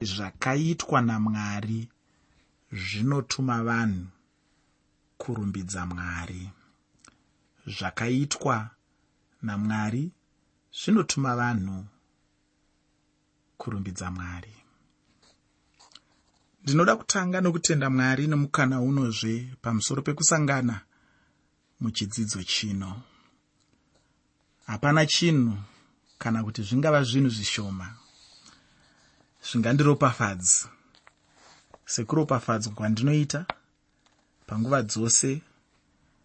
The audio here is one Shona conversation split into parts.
zvakaitwa namwari zvinotuma vanhu kurumbidza mwari. Zvakaitwa namwari zvinotuma vanhu kurumbidza mwari. Ndinoda kutanga nokutenda mwari nemukana unozve pamusoro pekusangana muchidzidzo chino. Hapana chinhu kana kuti zvingava zvinhu zvishoma zvingandiropafadzi. Sekuropafadzwa kwandinoita panguva dzose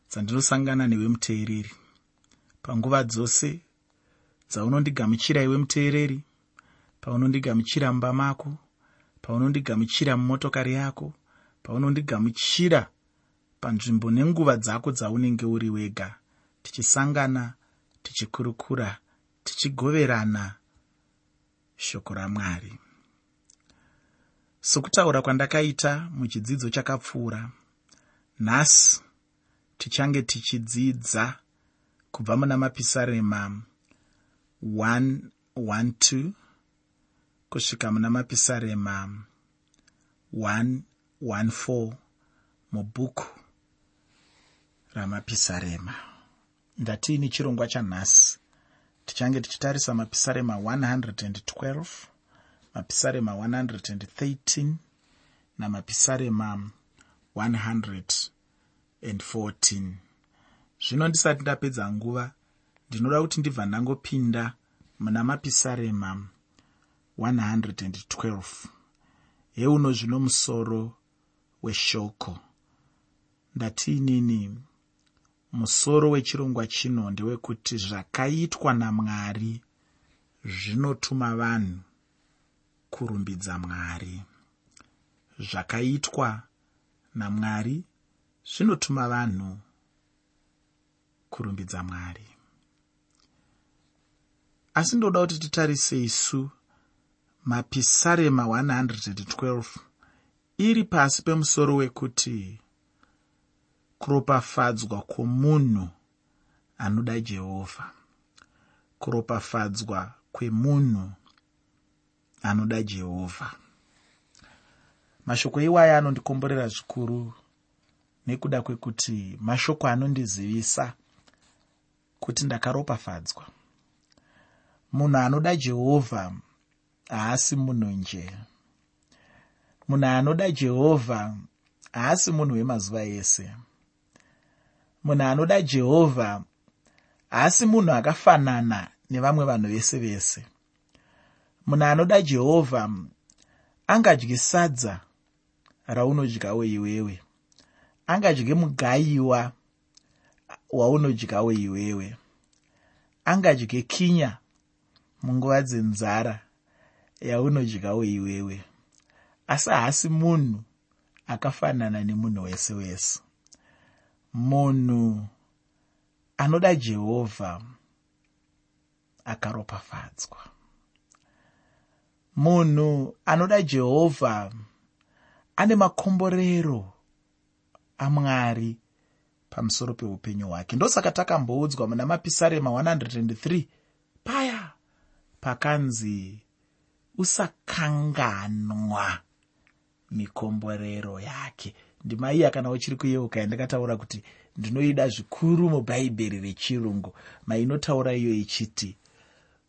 dzandinosangana newe muteereri panguva dzose dzaunondigamuchira iwe muteereri paunondigamuchira mumba mako paunondigamuchira mumotokari yako paunondigamuchira panzvimbo nenguva dzako dzaunenge uri wega tichisangana tichikurukura tichigoverana shoko ramwari sokutaura kwandakaita muchidzidzo chakapfuura. Nhasi tichange tichidzidza kubva muna mapisarema 112 kusvika muna mapisarema 114 mubhuku ramapisarema. Ndatiini chirongwa chanhasi tichange tichitarisa mapisarema 112 mapisarema 113 namapisarema 114 zvino ndisati ndapedza nguva ndinoda kuti ndibva ndangopinda muna mapisarema 112 heuno zvino musoro weshoko. Ndatiinini musoro wechirongwa chino ndewekuti zvakaitwa namwari zvinotuma vanhu kurumbidza mwari. Zvakaitwa namwari zvinotuma vanhu kurumbidza mwari. Asi ndoda kuti titarise isu mapisarema 112 iri pasi pemusoro wekuti kuropafadzwa kwomunhu anoda jehovha. Kuropafadzwa kwemunhu anoda jehovha. Mashoko iwaya anondikomborera zvikuru nekuda kwekuti mashoko anondizivisa kuti ndakaropafadzwa. Munhu anoda jehovha haasi munhu nje. Munhu anoda jehovha haasi munhu wemazuva ese. Munhu anoda jehovha haasi munhu akafanana nevamwe vanhu vese vese munhu anoda jehovha angadye sadza raunodyawo iwewe angadye mugayiwa waunodyawo iwewe angadye kinya munguva dzenzara yaunodyawo iwewe asi haasi munhu akafanana nemunhu wese wese. Munhu anoda jehovha akaropafadzwa munhu anoda jehovha ane makomborero amwari pamusoro peupenyu hwake. Ndosaka takamboudzwa muna mapisarema 103 paya pakanzi usakanganwa mikomborero yake. Ndima iya kana uchiri kuyeuka yandakataura kuti ndinoida zvikuru mubhaibheri rechirungu mainotaura iyo ichiti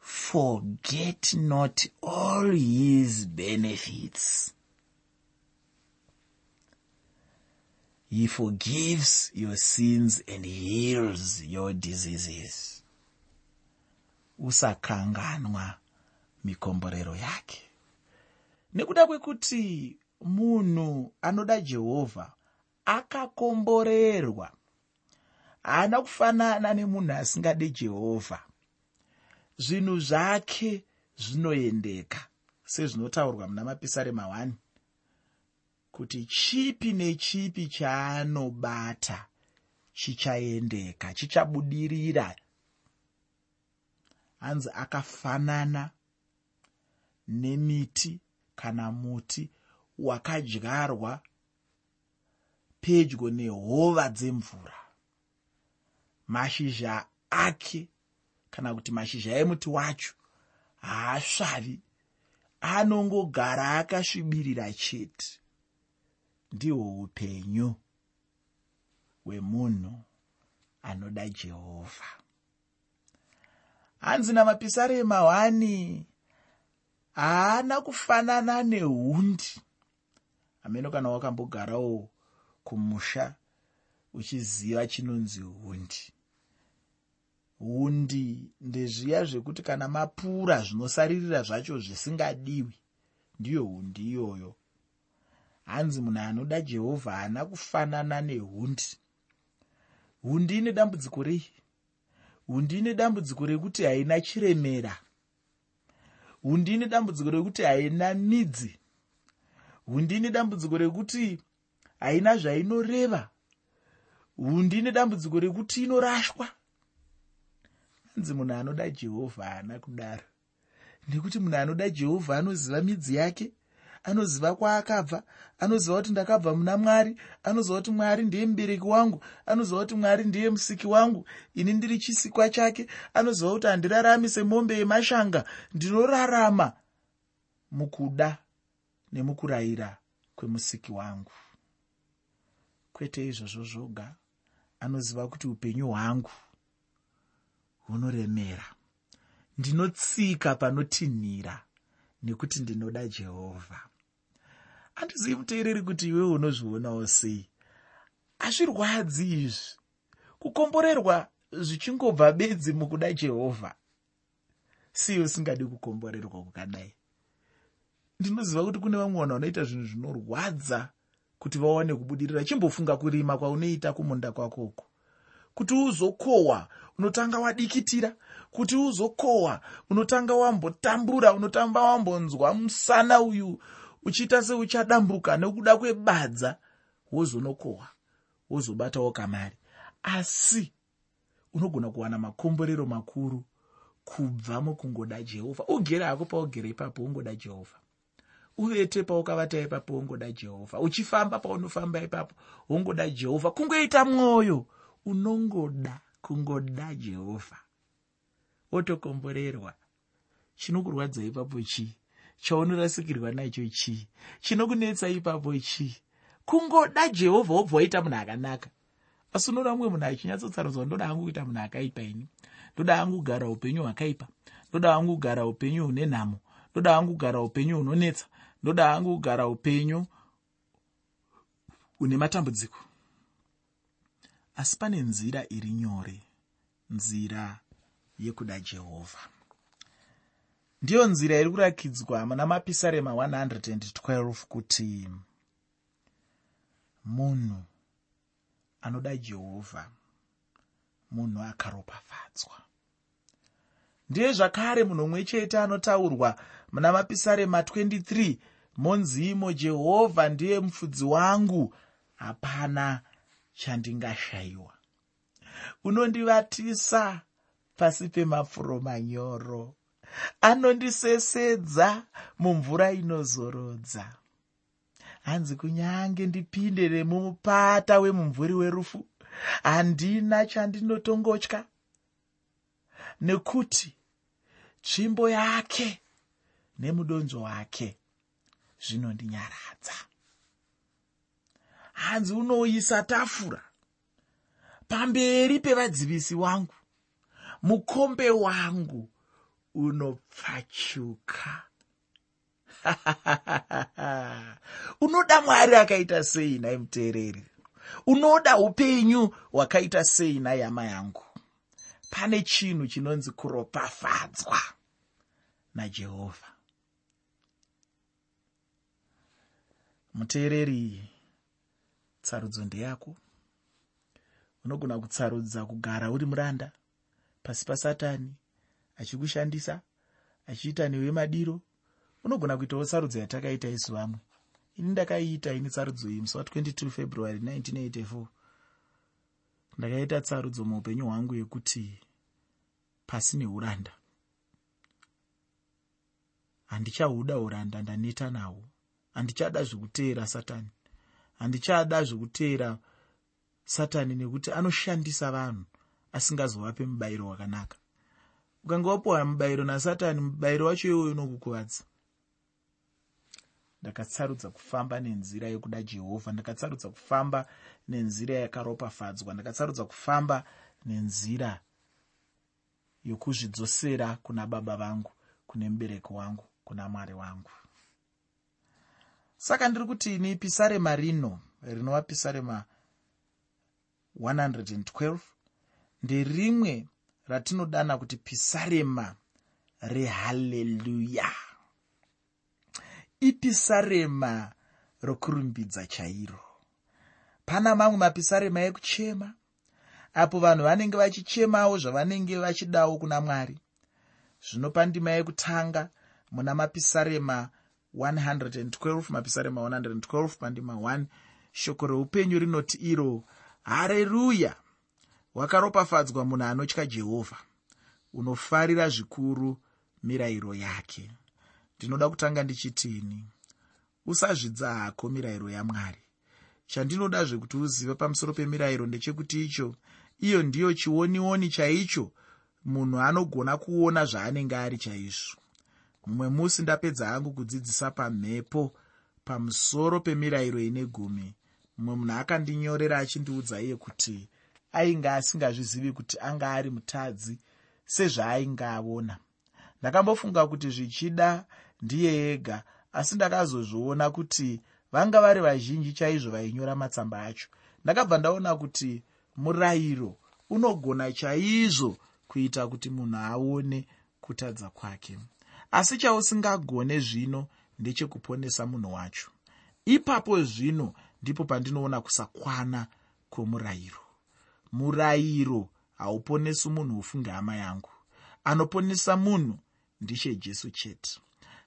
forget not all his benefits. He forgives your sins and heals your diseases. Usakanganwa mikomborero yake. Nekuda kwekuti munhu anoda jehovha akakomborerwa haana kufanana nemunhu asingade jehovha zvinhu zvake zvinoendeka sezvinotaurwa muna mapisarema 1 kuti chipi nechipi chaanobata chichaendeka chichabudirira. Hanzi akafanana nemiti kana muti wakadyarwa pedyo nehova dzemvura. Mashizha ake kana kuti mashizha emuti wacho haasvavi. Anongogara akasvibirira chete. Ndihwo upenyu hwemunhu anoda jehovha hanzi namapisarema 1 haana kufanana nehundi. Hameno kana wakambogarawo kumusha uchiziva chinonzi hundi hundi ndezviya zvekuti kana mapura zvinosaririra zvacho zvisingadiwi ndiyo hundi iyoyo. Hanzi munhu anoda jehovha haana kufanana nehundi. Hundi ine dambudziko rei hundi ine dambudziko rekuti haina chiremera? Hundi ine dambudziko rekuti haina midzi? Hundi ine dambudziko rekuti haina zvainoreva? Hundi ine dambudziko rekuti inorashwa hanzi munhu anoda jehovha haana kudaro. Nekuti munhu anoda jehovha anoziva midzi yake anoziva kwaakabva anoziva kuti ndakabva muna mwari anoziva kuti mwari ndiye mubereki wangu anoziva kuti mwari ndiye musiki wangu ini ndiri chisikwa chake anoziva kuti handirarami semombe yemashanga ndinorarama mukuda nemukurayira kwemusiki wangu. Kwete izvozvo zvoga anoziva kuti upenyu hwangu hunoremera ndinotsika panotinhira nekuti ndinoda jehovha. Handizivi muteereri kuti iwe unozvionawo sei. Hazvirwadzi izvi. Kukomborerwa zvichingobva bedzi mukuda jehovha. Sei usingadi kukomborerwa kukadai. Ndinoziva kuti kune vamwe vanhu vanoita zvinhu zvinorwadza kuti vawane kubudirira. Chimbofunga kurima kwaunoita kumunda kwakoko kuti uzokohwa unotanga wadikitira kuti uzokohwa unotanga wambotambura unotamba wambonzwa musana uyu uchiita seuchadambuka nekuda kwebadza wozonokohwa wozobatawo kamari. Asi unogona kuwana makomborero makuru kubva mukungoda jehovha. Ugere hako paugere ipapo ungoda jehovha. Uvete paukavata ipapo ungoda jehovha. Uchifamba paunofamba ipapo ungoda jehovha. Kungoita mwoyo unongoda kungoda jehovha. Wotokomborerwa chinokurwadza ipapo chii? Chaunorasikirwa nacho chii? Chinokunetsa ipapo chii? Kungoda jehovha wobva waita munhu akanaka. Asi unoda mumwe munhu achinyatsotsarudza ndoda hangu kuita munhu akaipa ini? Ndoda hangu kugara upenyu hwakaipa? Ndoda hangu kugara upenyu hune nhamo? Ndoda hangu kugara upenyu hunonetsa? Ndoda hangu kugara upenyu hune matambudziko asi pane nzira iri nyore nzira yekuda jehovha ndiyo nzira iri kurakidzwa muna mapisarema 112 kuti munhu anoda jehovha munhu akaropafadzwa. Ndiye zvakare munhu mumwe chete anotaurwa muna mapisarema 23 monzi imo jehovha ndiye mufudzi wangu hapana chandingashayiwa. Unondivatisa pasi pemafuro manyoro. Anondisesedza mumvura inozorodza. Hanzi kunyange ndipinde nemumupata wemumvuri werufu handina chandinotongotya. Nekuti tsvimbo yake nemudonzo wake zvinondinyaradza hanzi unoisa tafura? Pamberi pevadzivisi wangu mukombe wangu unopfachuka. Unoda mwari akaita sei nai muteereri? Unoda upenyu hwakaita sei nai hama yangu? Pane chinhu chinonzi kuropafadzwa najehovha muteereri tsarudzo ndeyako. Unogona kutsarudza kugara uri muranda pasi pasatani achikushandisa achiita newe madiro. Unogona kuitawo tsarudzo yatakaita isu vamwe ini ndakaiita ini tsarudzo iyi musi wa22 february 1984 ndakaita tsarudzo muupenyu hwangu yekuti pasi neuranda. Handichahuda uranda ndaneta nahwo. Handichada zvekuteera satani handichada zvekuteera satani nekuti anoshandisa vanhu asingazovape mubayiro wakanaka. Ukanga wapiwa mubayiro nasatani mubayiro wacho iwoyo unokukuvadza. Ndakatsarudza kufamba nenzira yokuda jehovha ndakatsarudza kufamba nenzira yakaropafadzwa ndakatsarudza kufamba nenzira yokuzvidzosera kuna baba vangu kune mubereko wangu kuna mwari wangu saka ndiri kuti ini pisarema rino rinova pisarema 112 nderimwe ratinodana kuti pisarema rehaleluya ipisarema rokurumbidza chairo? Pana mamwe mapisarema ekuchema apo vanhu vanenge vachichemawo zvavanenge vachidawo kuna mwari. Zvino pandima yekutanga muna mapisarema 112 mapisarema 112 pandima 1 shoko reupenyu rinoti iro hareruya wakaropafadzwa munhu anotya jehovha unofarira zvikuru mirayiro yake. Ndinoda kutanga ndichitini usazvidza hako mirayiro yamwari. Chandinoda zvekuti uzive pamusoro pemirayiro ndechekuti icho iyo ndiyo chionioni chaicho munhu anogona kuona zvaanenge ari chaizvo mumwe musi ndapedza hangu kudzidzisa pamhepo pamusoro pemirayiro ine gumi. Mumwe munhu akandinyorera achindiudza iye kuti ainge asingazvizivi kuti anga ari mutadzi sezvaainge aona ndakambofunga kuti zvichida ndiye ega asi ndakazozviona kuti vanga vari vazhinji chaizvo vainyora matsamba acho. Ndakabva ndaona kuti murayiro unogona chaizvo kuita kuti munhu aone kutadza kwake asi chausingagone zvino ndechekuponesa munhu wacho. Ipapo zvino ndipo pandinoona kusakwana kwomurayiro. Murayiro hauponesi munhu ufunge hama yangu. Anoponesa munhu ndishe jesu chete.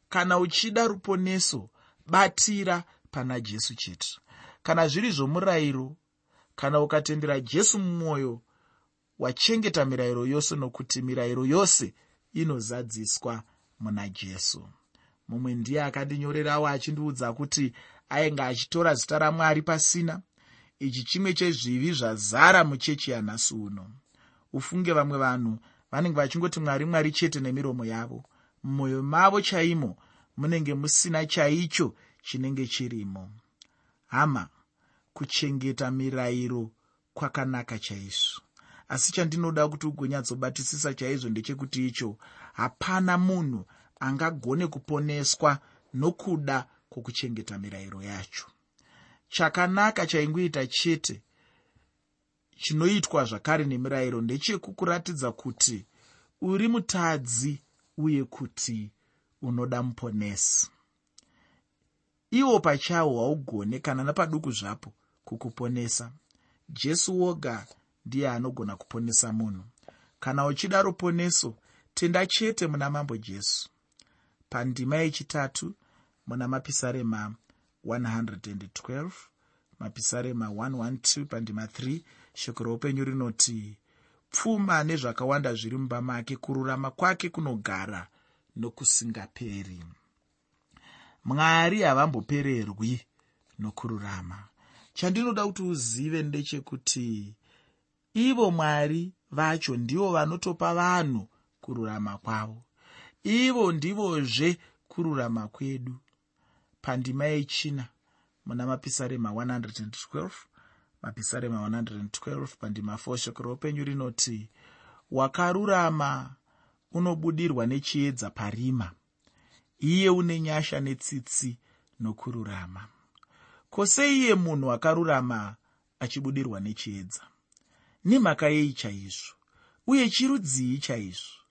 Kana uchida ruponeso batira pana jesu chete. Kana zviri zvomurayiro kana ukatendera jesu mumwoyo wachengeta mirayiro yose nokuti mirayiro yose inozadziswa muna jesu. Mumwe ndiye akandinyorerawo achindiudza kuti ainge achitora zita ramwari pasina. Ichi chimwe chezvivi zvazara muchechi yanhasi uno. Ufunge vamwe vanhu vanenge vachingoti mwari mwari chete nemiromo yavo. Mumwoyo mavo chaimo munenge musina chaicho chinenge chirimo. Hama kuchengeta mirayiro kwakanaka chaizvo. Asi chandinoda kuti ugonyatsobatisisa chaizvo ndechekuti icho hapana munhu angagone kuponeswa nokuda kwokuchengeta mirayiro yacho. Chakanaka chaingoita chete chinoitwa zvakare nemirayiro ndechekukuratidza kuti uri mutadzi uye kuti unoda muponesi. Iwo pachawo haugone kana napaduku zvapo kukuponesa. Jesu woga ndiye anogona kuponesa munhu. Kana uchida ruponeso tenda chete muna mambo jesu. Pandima yechitatu muna mapisarema 112 mapisarema 112 pandima 3 shoko roupenyu rinoti pfuma nezvakawanda zviri mumba make kururama kwake kunogara nokusingaperi. Mwari havambopererwi nokururama. Chandinoda kuti uzive ndechekuti ivo mwari vacho ndivo vanotopa vanhu kururama kwavo. Ivo ndivozve kururama kwedu. Pandima yechina muna mapisarema 112 mapisarema 112 pandima 4 shoko roupenyu rinoti wakarurama unobudirwa nechiedza parima. Iye une nyasha netsitsi nokururama. Kwose iye munhu akarurama achibudirwa nechiedza? Nemhaka yei chaizvo? Uye chirudzii chaizvo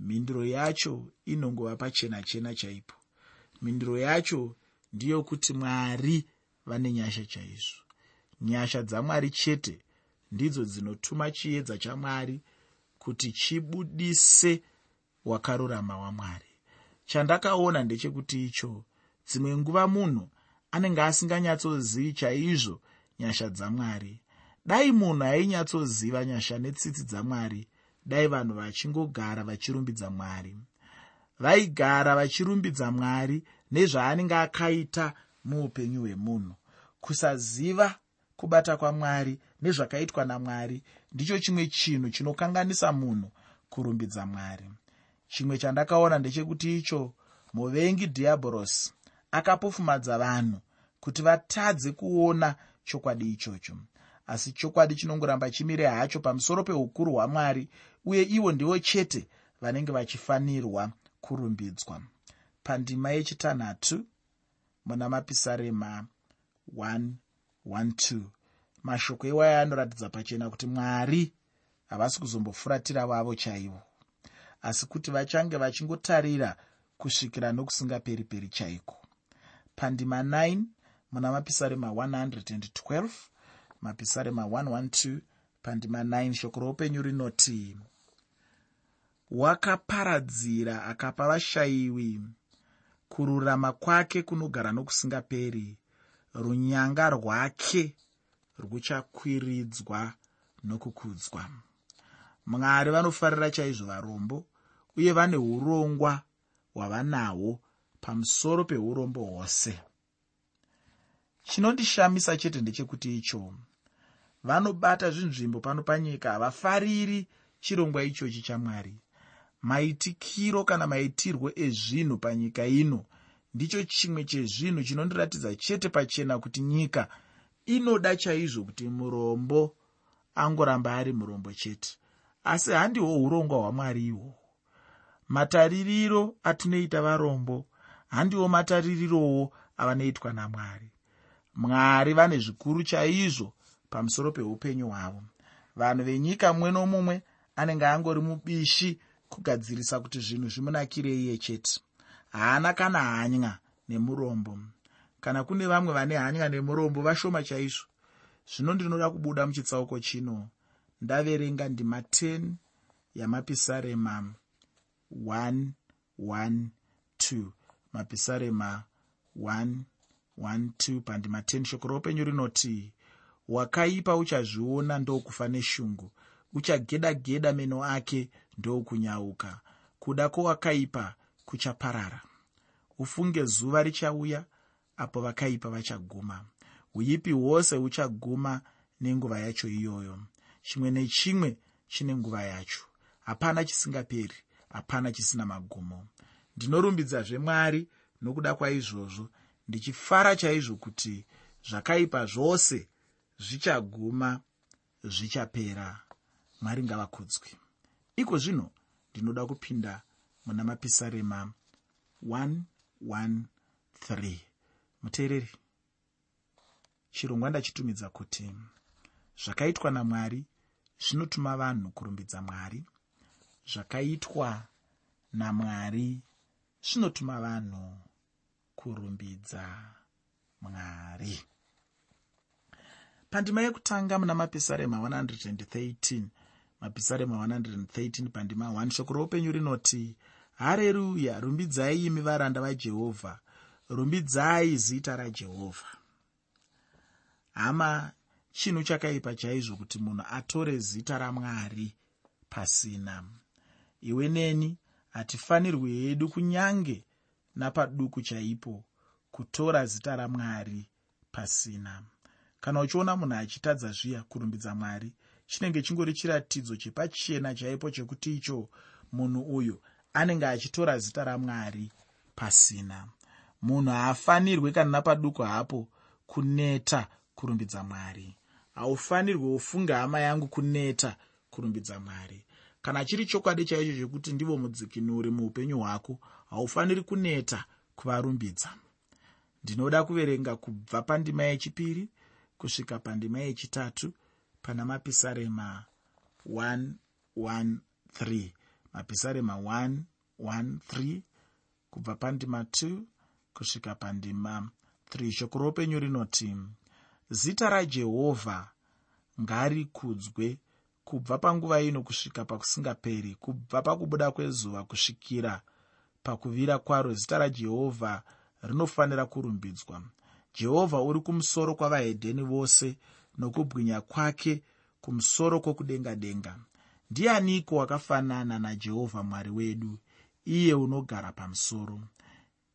mhinduro yacho inongova pachena chena chaipo. Mhinduro yacho ndiyokuti mwari vane nyasha chaizvo. Nyasha dzamwari chete ndidzo dzinotuma chiedza chamwari kuti chibudise wakarurama wamwari chandakaona ndechekuti icho dzimwe nguva munhu anenge asinganyatsozivi chaizvo nyasha dzamwari dai munhu ainyatsoziva nyasha netsitsi dzamwari dai vanhu vachingogara vachirumbidza mwari. Vaigara vachirumbidza mwari nezvaanenge akaita muupenyu hwemunhu. Kusaziva kubata kwamwari nezvakaitwa namwari ndicho chimwe chinhu chinokanganisa munhu kurumbidza mwari. Chimwe chandakaona ndechekuti icho muvengi dhiabhorosi akapofumadza vanhu kuti vatadze kuona chokwadi ichocho. Asi chokwadi chinongoramba chimire hacho pamusoro peukuru hwamwari uye ivo ndivo chete vanenge vachifanirwa kurumbidzwa. Pandima yechitanhatu muna mapisarema 112 mashoko iwaya anoratidza pachena kuti mwari havasi kuzombofuratira vavo chaivo asi kuti vachange vachingotarira kusvikira nokusingaperi-peri chaiko. Pandima 9 muna mapisarema 112 mapisarema 112 pandima 9 shoko roupenyu rinoti wakaparadzira akapa vashayiwi kururama kwake kunogara nokusingaperi. Runyanga rwake ruchakwiridzwa nokukudzwa. Mwari vanofarira chaizvo varombo uye vane urongwa hwavanahwo pamusoro peurombo hwose. Chinondishamisa chete ndechekuti icho vanobata zvinzvimbo pano panyika havafariri chirongwa ichochi chamwari. Maitikiro kana maitirwo ezvinhu panyika ino ndicho chimwe chezvinhu chinondiratidza chete pachena kuti nyika inoda chaizvo kuti murombo angoramba ari murombo chete. Asi handihwo urongwa hwamwari ihwo. Mataririro atinoita varombo handiwo mataririrowo avanoitwa namwari. Mwari vane zvikuru chaizvo pamusoro peupenyu hwavo. Vanhu venyika mumwe nomumwe anenge angori mubishi kugadzirisa kuti zvinhu zvimunakire iye chete. Haana kana hanya nemurombo. Kana kune vamwe vane hanya nemurombo vashoma chaizvo. Zvino ndinoda kubuda muchitsauko chino. Ndaverenga ndima 10 yamapisarema. 112 mapisarema 112 pandima 10 shoko roupenyu rinoti wakaipa uchazviona ndokufa neshungu uchageda geda meno ake ndokunyauka. Kuda kwowakaipa kuchaparara. Ufunge zuva richauya apo vakaipa vachaguma. Uipi hwose huchaguma nenguva yacho iyoyo. Chimwe nechimwe chine nguva yacho. Hapana chisingaperi hapana chisina magumo. Ndinorumbidzazve mwari nokuda kwaizvozvo ndichifara chaizvo kuti zvakaipa zvose zvichaguma zvichapera. Mwari ngavakudzwi iko zvino ndinoda kupinda muna mapisarema. 113 muteereri chirongwa ndachitumidza kuti zvakaitwa namwari zvinotuma vanhu kurumbidza mwari. Zvakaitwa namwari zvinotuma vanhu kurumbidza mwari pandima yekutanga muna mapisarema 113 mapisarema 113 pandima 1 shoko roupenyu rinoti hareruya rumbidzai imi varanda vajehovha rumbidzai zita rajehovha hama chinhu chakaipa chaizvo kuti munhu atore zita ramwari pasina. Iwe neni hatifanirwi hedu kunyange napaduku chaipo kutora zita ramwari pasina kana uchiona munhu achitadza zviya kurumbidza mwari chinenge chingori chiratidzo chepachena chaipo chekuti icho munhu uyu anenge achitora zita ramwari pasina. Munhu haafanirwi kana napaduku hapo kuneta kurumbidza mwari. Haufanirwi ufunge hama yangu kuneta kurumbidza mwari. Kana chiri chokwadi chaicho chekuti ndivo mudzikinuri muupenyu hwako haufaniri kuneta kuvarumbidza. Ndinoda kuverenga kubva pandima yechipiri kusvika pandima yechitatu pana mapisarema 113 mapisarema 113 kubva pandima 2 kusvika pandima 3 shoko roupenyu rinoti zita rajehovha ngarikudzwe kubva panguva ino kusvika pakusingaperi kubva pakubuda kwezuva kusvikira pakuvira kwaro. Zita rajehovha rinofanira kurumbidzwa jehovha uri kumusoro kwavahedheni vose nokubwinya kwake kumusoro kwokudenga denga ndianiko wakafanana najehovha mwari wedu iye unogara pamusoro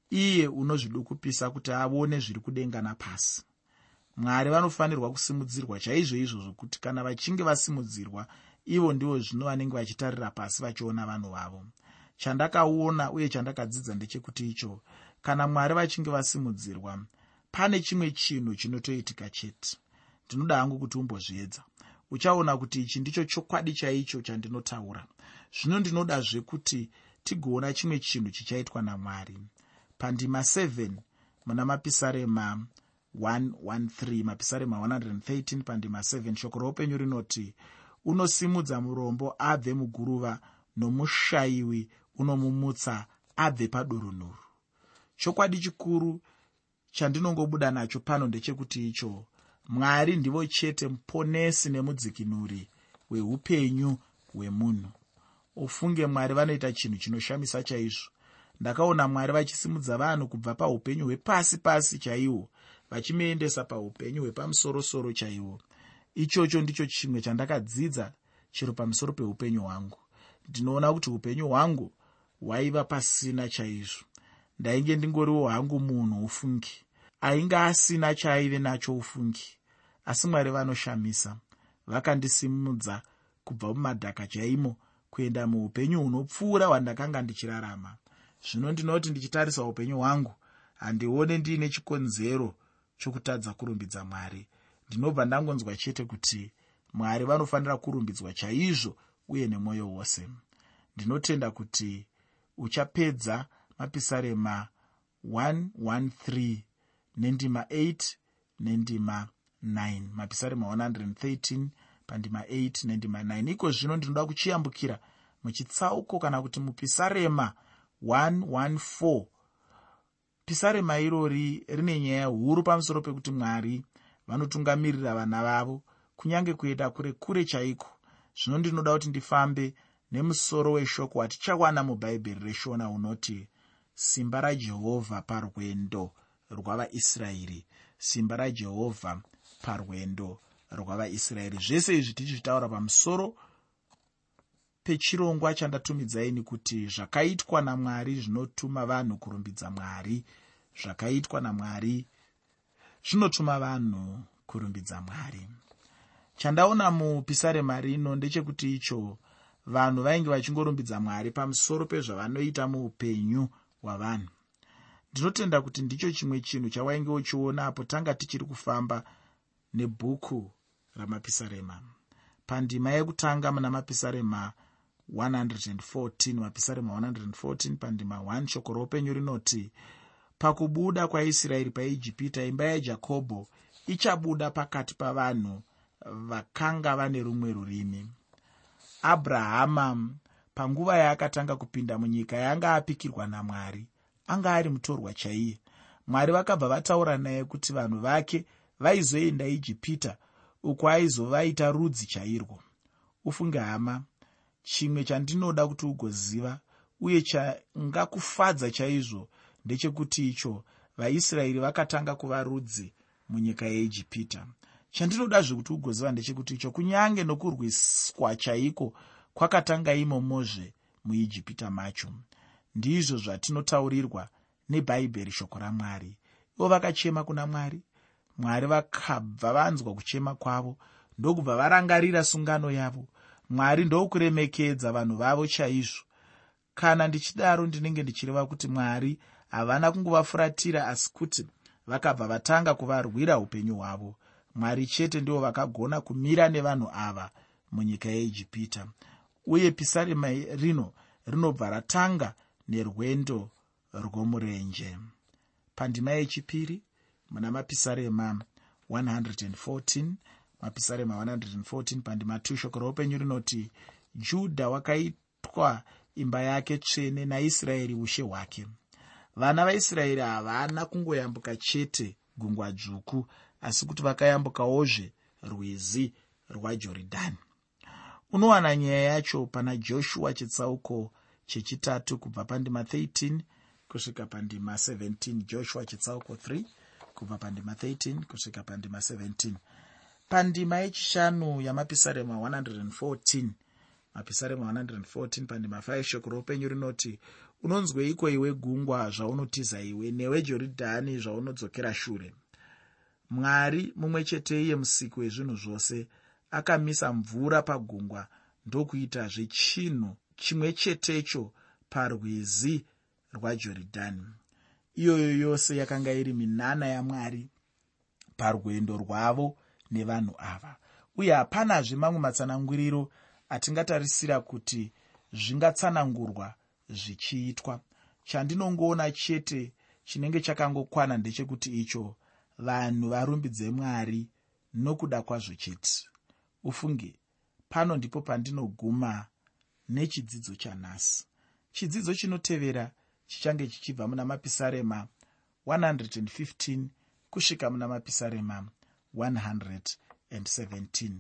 iye unozvidukupisa kuti aone zviri kudenga napasi mwari vanofanirwa kusimudzirwa chaizvo izvozvo kuti kana vachinge vasimudzirwa ivo ndivo zvino vanenge vachitarira pasi vachiona vanhu vavo. Chandakaona uye chandakadzidza ndechekuti icho kana mwari vachinge vasimudzirwa pane chimwe chinhu chinotoitika chete. Ndinoda hangu kuti umbozviedza. Uchaona kuti ichi ndicho chokwadi chaicho chandinotaura. Zvino ndinodazve kuti tigoona chimwe chinhu chichaitwa namwari. Pandima 7 muna mapisarema 113 mapisarema 113 pandima 7 shoko roupenyu rinoti unosimudza murombo abve muguruva nomushayiwi unomumutsa abve padurunhuru. Chokwadi chikuru chandinongobuda nacho pano ndechekuti icho. Mwari ndivo chete muponesi nemudzikinuri hweupenyu hwemunhu. Ufunge mwari vanoita chinhu chinoshamisa chaizvo. Ndakaona mwari vachisimudza vanhu kubva paupenyu hwepasi pasi chaihwo vachimuendesa paupenyu hwepamusorosoro chaihwo ichocho ndicho chimwe chandakadzidza chiro pamusoro peupenyu hwangu. Ndinoona kuti upenyu hwangu hwaiva pasina chaizvo. Ndainge ndingoriwo hangu munhu ufungi ainge asina chaaive nacho ufungi. Asi mwari vanoshamisa vakandisimudza kubva mumadhaka chaimo kuenda muupenyu hunopfuura hwandakanga ndichirarama. Zvino ndinoti ndichitarisa upenyu hwangu handione ndiine chikonzero chokutadza kurumbidza mwari. Ndinobva ndangonzwa chete kuti mwari vanofanira kurumbidzwa chaizvo uye nemwoyo wose. Ndinotenda kuti uchapedza mapisarema 113 nendima 8 nendima 9 mapisarema 113 pandima 8 nendima 9 iko zvino ndinoda kuchiyambukira muchitsauko kana kuti mupisarema 114 pisarema irori rine nyaya huru pamusoro pekuti mwari vanotungamirira vana vavo kunyange kuenda kure kure chaiko. Zvino ndinoda kuti ndifambe nemusoro weshoko watichawana mubhaibheri reshona unoti simba rajehovha parwendo rwavaisraeri simba rajehovha parwendo rwavaisraeri. Zvese izvi tichitaura pamusoro pechirongwa chandatumidzaini kuti zvakaitwa namwari zvinotuma vanhu kurumbidza mwari. Zvakaitwa namwari zvinotuma vanhu kurumbidza mwari. Chandaona mupisarema rino ndechekuti icho vanhu vainge vachingorumbidza mwari pamusoro pezvavanoita muupenyu hwavanhu ndinotenda kuti ndicho chimwe chinhu chawainge uchiona apo tanga tichiri kufamba nebhuku ramapisarema. Pandima yekutanga muna mapisarema 114 mapisarema 114 pandima 1 shoko roupenyu rinoti pakubuda kwaisraeri paijipita imba yajakobho ichabuda pakati pavanhu vakanga vane rumwe rurimi. Abrahama panguva yaakatanga kupinda munyika yaanga apikirwa namwari anga ari mutorwa chaiye. Mwari vakabva vataura naye kuti vanhu vake vaizoenda ijipita uko aizovaita rudzi chairwo. Ufunge hama chimwe chandinoda kuti ugoziva uye changakufadza chaizvo ndechekuti icho vaisraeri vakatanga kuva rudzi munyika yeijipita. Chandinodazve kuti ugoziva ndechekuti icho kunyange nokurwiswa chaiko kwakatanga imomozve muijipita macho ndizvo zvatinotaurirwa nebhaibheri shoko ramwari. Ivo vakachema kuna mwari. Mwari vakabva vanzwa kuchema kwavo ndokubva varangarira sungano yavo. Mwari ndokuremekedza vanhu vavo chaizvo. Kana ndichidaro ndinenge ndichireva kuti mwari havana kungovafuratira asi kuti vakabva vatanga kuvarwira upenyu hwavo. Mwari chete ndivo vakagona kumira nevanhu ava munyika yeijipita. Uye pisarema rino rinobva ratanga nerwendo rwomurenje. Pandima yechipiri muna mapisarema 114 mapisarema 114 pandima 2 shoko roupenyu rinoti judha wakaitwa imba yake tsvene naisraeri ushe hwake. Vana vaisraeri havana kungoyambuka chete gungwa dzvuku asi kuti vakayambukawozve rwizi rwajorodhani. Unowana nyaya yacho pana joshua chitsauko chechitatu kubva pandima 13 kusvika pandima 17 joshua chitsauko 3 kubva pandima 13 kusvika pandima 17 pandima yechishanu yamapisarema 114 mapisarema 114 pandima 5 shoko roupenyu rinoti unonzweiko iwe gungwa zvaunotiza iwe newe jorodhani zvaunodzokera shure. Mwari mumwe chete iye musiki wezvinhu zvose akamisa mvura pagungwa ndokuitazve chinhu chimwe chetecho parwizi rwajorodhani. Iyoyo yose yakanga iri minana yamwari parwendo rwavo nevanhu ava. Uye hapanazve mamwe matsananguriro atingatarisira kuti zvingatsanangurwa zvichiitwa. Chandinongoona chete chinenge chakangokwana ndechekuti icho vanhu varumbidze mwari nokuda kwazvo chete. Ufunge pano ndipo pandinoguma nechidzidzo chanhasi. Chidzidzo chinotevera chichange chichibva muna mapisarema 115 kusvika muna mapisarema 117